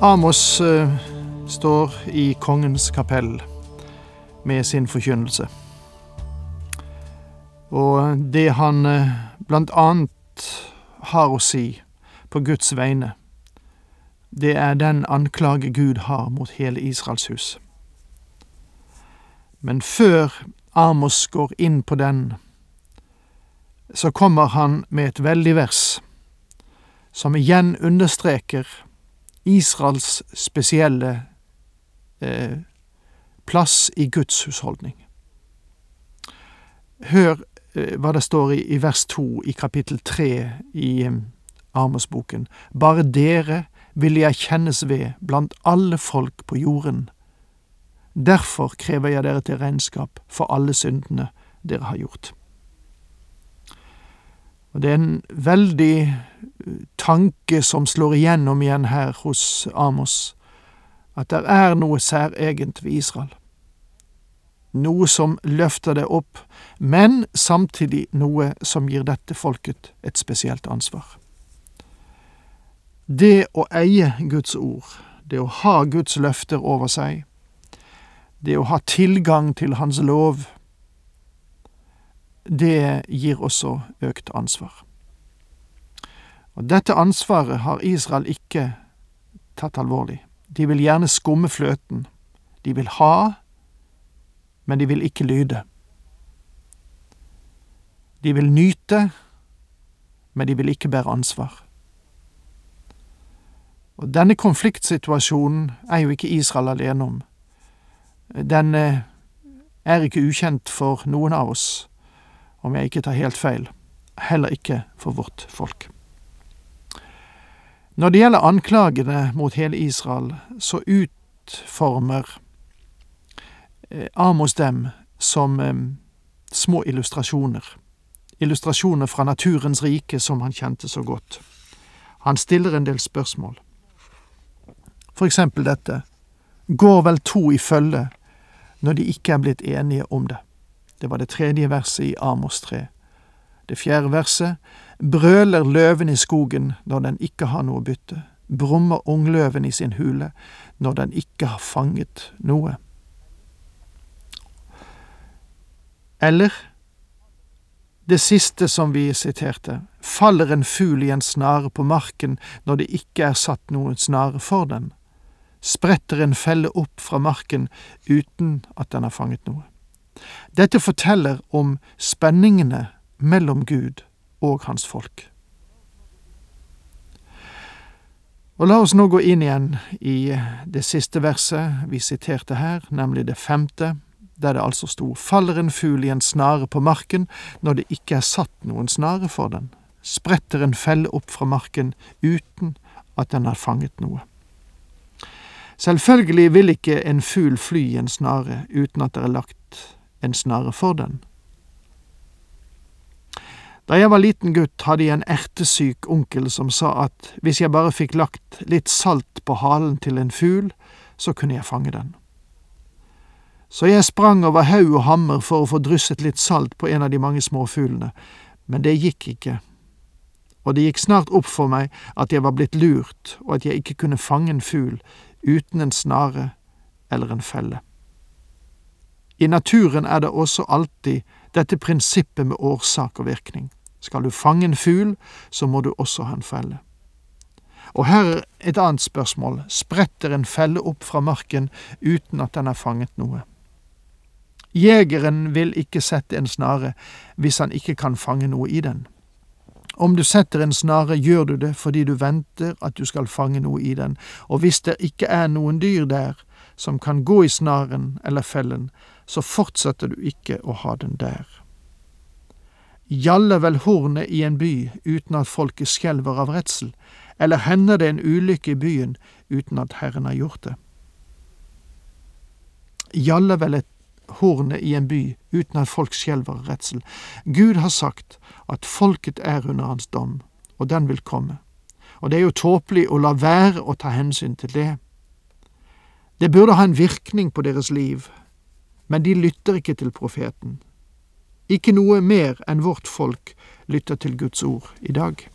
Amos eh, står i kongens kapell med sin forkynnelse. Og det han eh, blant annet har å si på Guds vegne, det er den anklage Gud har mot hele Israels hus. Men før Amos går inn på den, så kommer han med et veldig vers, som igjen understreker Israels spesielle eh, plass i Guds husholdning. Hør eh, hva det står i, i, vers to i kapittel tre i eh, Amos-boken. Bare dere vil jeg kjennes ved blant alle folk på jorden. Derfor krever jeg dere til regnskap for alle syndene dere har gjort. Og Det er en veldig eh, tanke som slår igjennom igjen her hos Amos, at det er noe særegent ved Israel. Noe som løfter det opp, men samtidig noe som gir dette folket et spesielt ansvar. Det å eie Guds ord, det å ha Guds løfter over seg, det å ha tilgang til Hans lov, det gir også økt ansvar. Og Dette ansvaret har Israel ikke tatt alvorlig. De vil gjerne skumme fløten. De vil ha, men de vil ikke lyde. De vil nyte, men de vil ikke bære ansvar. Og Denne konfliktsituasjonen er jo ikke Israel alene om. Den eh, er ikke ukjent for noen av oss om jeg ikke tar helt feil, heller ikke for vårt folk. Når det gjelder anklagene mot hele Israel, så utformer eh, Amos dem som eh, små illustrasjoner. Illustrasjoner fra naturens rike som han kjente så godt. Han stiller en del spørsmål. For eksempel dette. Går vel to i følge når de ikke er blitt enige om det? Det var det tredje verset i Amos 3. Det fjerde verset brøler løven i skogen når den ikke har noe bytte, brummer ungløven i sin hule når den ikke har fanget noe. Eller det siste som vi siterte, faller en fugl i en snare på marken når det ikke er satt noen snare for den, spretter en felle opp fra marken uten at den har fanget noe. Dette forteller om spenningene mellom Gud og hans folk. Og La oss nå gå inn igjen i det siste verset vi siterte her, nemlig det femte, der det altså sto Faller en fugl i en snare på marken når det ikke er satt noen snare for den, spretter en felle opp fra marken uten at den har fanget noe. Selvfølgelig vil ikke en fugl fly i en snare uten at det er lagt en snare for den. Da jeg var liten gutt, hadde jeg en ertesyk onkel som sa at hvis jeg bare fikk lagt litt salt på halen til en fugl, så kunne jeg fange den. Så jeg sprang over haug og hammer for å få drysset litt salt på en av de mange småfuglene, men det gikk ikke. Og det gikk snart opp for meg at jeg var blitt lurt, og at jeg ikke kunne fange en fugl uten en snare eller en felle. I naturen er det også alltid dette prinsippet med årsak og virkning. Skal du fange en fugl, så må du også ha en felle. Og her er et annet spørsmål. Spretter en felle opp fra marken uten at den har fanget noe? Jegeren vil ikke sette en snare hvis han ikke kan fange noe i den. Om du setter en snare, gjør du det fordi du venter at du skal fange noe i den, og hvis det ikke er noen dyr der som kan gå i snaren eller fellen, så fortsetter du ikke å ha den der. Gjaller vel hornet i en by uten at folket skjelver av redsel, Eller hender det en ulykke i byen uten at Herren har gjort det? Gjaller vel et hornet i en by uten at folk skjelver av redsel. Gud har sagt at folket er under hans dom, og den vil komme. Og det er jo tåpelig å la være å ta hensyn til det. Det burde ha en virkning på deres liv, men de lytter ikke til profeten. Ikke noe mer enn vårt folk lytter til Guds ord i dag.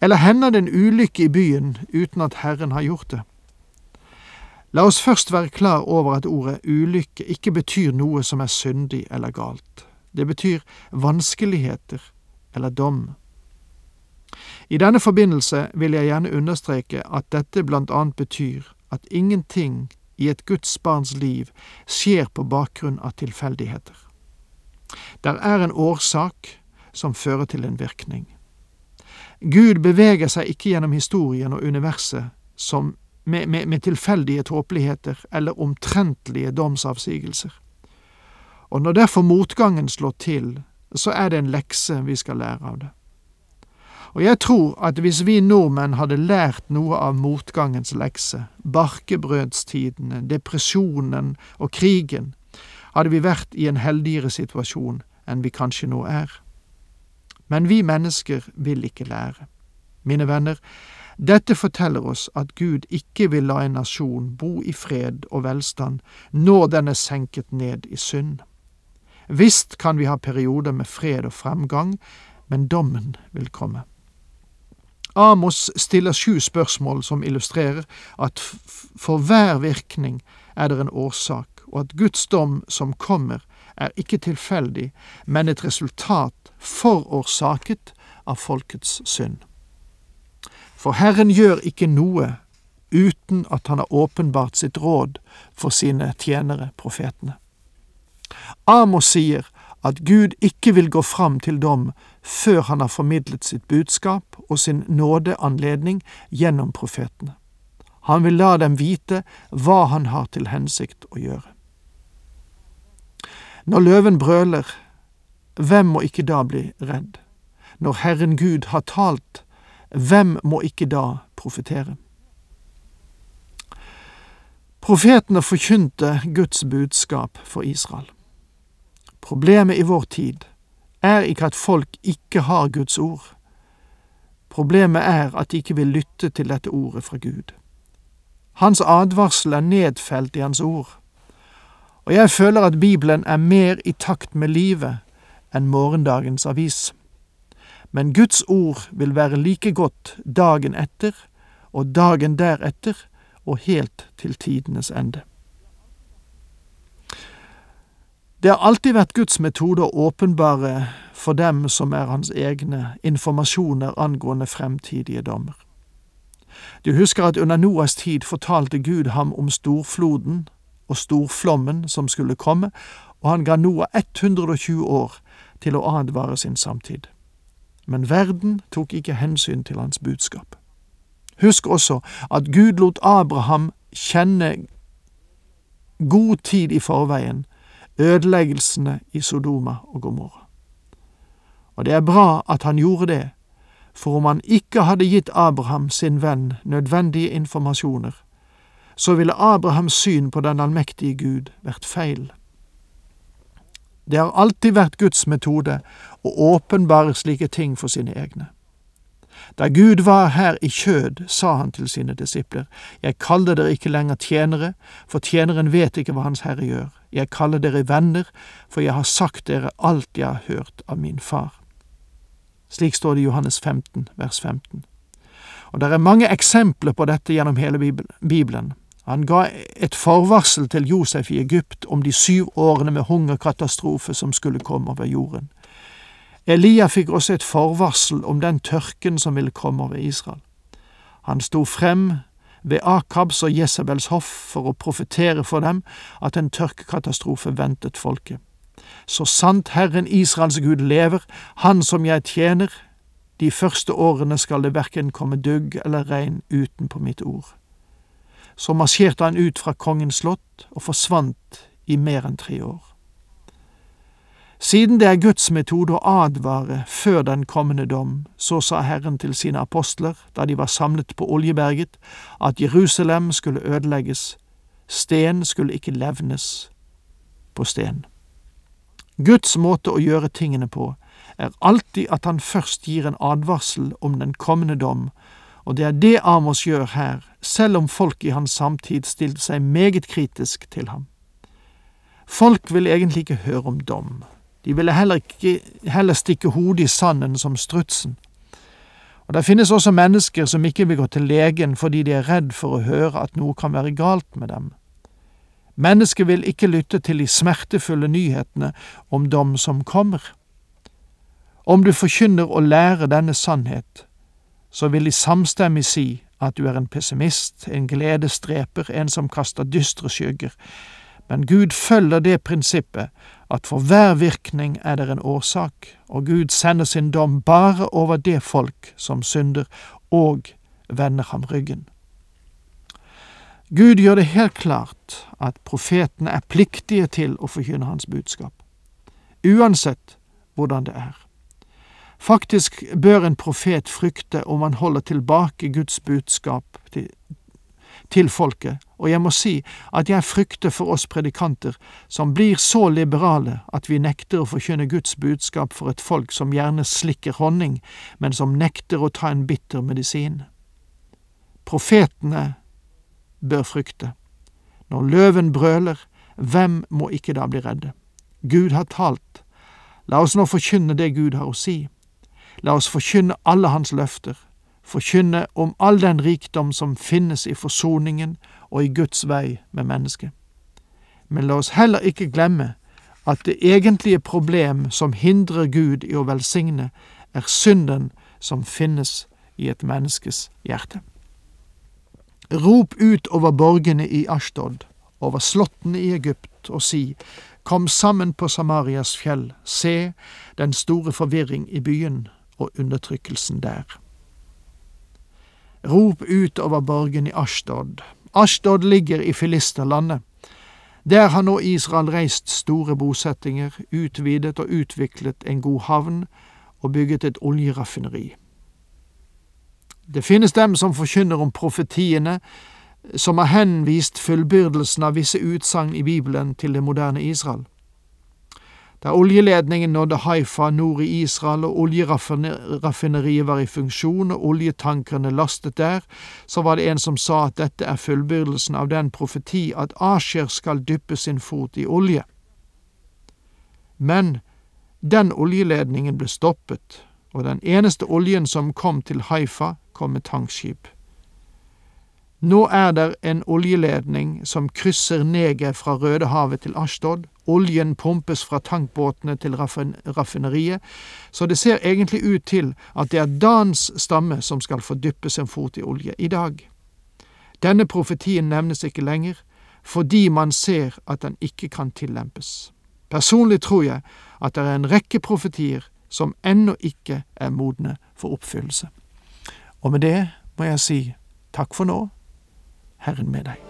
Eller hender det en ulykke i byen uten at Herren har gjort det? La oss først være klar over at ordet ulykke ikke betyr noe som er syndig eller galt. Det betyr vanskeligheter eller dom. I denne forbindelse vil jeg gjerne understreke at dette blant annet betyr at ingenting i et Guds barns liv skjer på bakgrunn av tilfeldigheter. Der er en årsak som fører til en virkning. Gud beveger seg ikke gjennom historien og universet som med, med, med tilfeldige tåpeligheter eller omtrentlige domsavsigelser. Og når derfor motgangen slår til, så er det en lekse vi skal lære av det. Og jeg tror at hvis vi nordmenn hadde lært noe av motgangens lekse, barkebrødstidene, depresjonen og krigen, hadde vi vært i en heldigere situasjon enn vi kanskje nå er. Men vi mennesker vil ikke lære. Mine venner, dette forteller oss at Gud ikke vil la en nasjon bo i fred og velstand når den er senket ned i synd. Visst kan vi ha perioder med fred og fremgang, men dommen vil komme. Amos stiller sju spørsmål som illustrerer at for hver virkning er det en årsak, og at Guds dom som kommer, er ikke tilfeldig, men et resultat forårsaket av folkets synd. For Herren gjør ikke noe uten at han har åpenbart sitt råd for sine tjenere, profetene. Amos sier at Gud ikke vil gå fram til dom før han har formidlet sitt budskap og sin nådeanledning gjennom profetene. Han vil la dem vite hva han har til hensikt å gjøre. Når løven brøler, hvem må ikke da bli redd? Når Herren Gud har talt, hvem må ikke da profetere? Profetene forkynte Guds budskap for Israel. Problemet i vår tid er ikke at folk ikke har Guds ord. Problemet er at de ikke vil lytte til dette ordet fra Gud. Hans advarsel er nedfelt i Hans ord, og jeg føler at Bibelen er mer i takt med livet enn morgendagens avis. Men Guds ord vil være like godt dagen etter og dagen deretter og helt til tidenes ende. Det har alltid vært Guds metode å åpenbare for dem som er hans egne, informasjoner angående fremtidige dommer. Du husker at under Noas tid fortalte Gud ham om storfloden og storflommen som skulle komme, og han ga Noah 120 år til å advare sin samtid. Men verden tok ikke hensyn til hans budskap. Husk også at Gud lot Abraham kjenne god tid i forveien ødeleggelsene i Sodoma og Gomorra. Og det er bra at han gjorde det, for om han ikke hadde gitt Abraham sin venn nødvendige informasjoner, så ville Abrahams syn på den allmektige Gud vært feil. Det har alltid vært Guds metode å åpenbare slike ting for sine egne. Da Gud var her i kjød, sa han til sine disipler, Jeg kaller dere ikke lenger tjenere, for tjeneren vet ikke hva Hans Herre gjør. Jeg kaller dere venner, for jeg har sagt dere alt jeg har hørt av min far. Slik står det i Johannes 15, vers 15. Og det er mange eksempler på dette gjennom hele Bibelen. Han ga et forvarsel til Josef i Egypt om de syv årene med hungerkatastrofe som skulle komme over jorden. Elia fikk også et forvarsel om den tørken som ville komme over Israel. Han sto frem ved Akabs og Jesabels hoff for å profetere for dem at en tørkekatastrofe ventet folket. Så sant Herren Israels Gud lever, Han som jeg tjener, de første årene skal det verken komme dugg eller regn utenpå mitt ord. Så marsjerte han ut fra kongens slott og forsvant i mer enn tre år. Siden det er Guds metode å advare før den kommende dom, så sa Herren til sine apostler da de var samlet på Oljeberget, at Jerusalem skulle ødelegges, sten skulle ikke levnes på sten. Guds måte å gjøre tingene på er alltid at han først gir en advarsel om den kommende dom, og det er det Amos gjør her, selv om folk i hans samtid stilte seg meget kritisk til ham. Folk vil egentlig ikke høre om dom, de ville heller, ikke, heller stikke hodet i sanden som strutsen. Og Det finnes også mennesker som ikke vil gå til legen fordi de er redd for å høre at noe kan være galt med dem. Mennesket vil ikke lytte til de smertefulle nyhetene om dom som kommer. Om du forkynner å lære denne sannhet, så vil de samstemmig si at du er en pessimist, en gledesdreper, en som kaster dystre skygger, men Gud følger det prinsippet at for hver virkning er det en årsak, og Gud sender sin dom bare over det folk som synder og vender ham ryggen. Gud gjør det helt klart at profetene er pliktige til å forkynne hans budskap, uansett hvordan det er. Faktisk bør en profet frykte om han holder tilbake Guds budskap til, folket, og jeg må si at jeg frykter for oss predikanter som blir så liberale at vi nekter å forkynne Guds budskap for et folk som gjerne slikker honning, men som nekter å ta en bitter medisin. Profetene bør frykte. Når løven brøler, hvem må ikke da bli redde? Gud har talt. La oss nå forkynne det Gud har å si. La oss forkynne alle hans løfter forkynne om all den rikdom som finnes i forsoningen og i Guds vei med mennesket. Men la oss heller ikke glemme at det egentlige problem som hindrer Gud i å velsigne, er synden som finnes i et menneskes hjerte. Rop ut over borgene i Ashtod, over slottene i Egypt, og si, Kom sammen på Samarias fjell, se den store forvirring i byen og undertrykkelsen der. Rop ut over borgen i Ashtod. Ashtod ligger i Filisterlandet. Der har nå Israel reist store bosettinger, utvidet og utviklet en god havn og bygget et oljeraffineri. Det finnes dem som forkynner om profetiene, som har henvist fullbyrdelsen av visse utsagn i Bibelen til det moderne Israel. Da oljeledningen nådde Haifa nord i Israel og oljeraffineriet var i funksjon og oljetankerne lastet der, så var det en som sa at dette er fullbyrdelsen av den profeti at Asher skal dyppe sin fot i olje. Men den oljeledningen ble stoppet, og den eneste oljen som kom til Haifa, kom med tankskip. Nå er det en oljeledning som krysser Negev fra Rødehavet til Ashtod, oljen pumpes fra tankbåtene til raffineriet, så det ser egentlig ut til at det er Dans stamme som skal få dyppe sin fot i olje i dag. Denne profetien nevnes ikke lenger, fordi man ser at den ikke kan tillempes. Personlig tror jeg at det er en rekke profetier som ennå ikke er modne for oppfyllelse. Og med det må jeg si takk for nå, Herren med deg.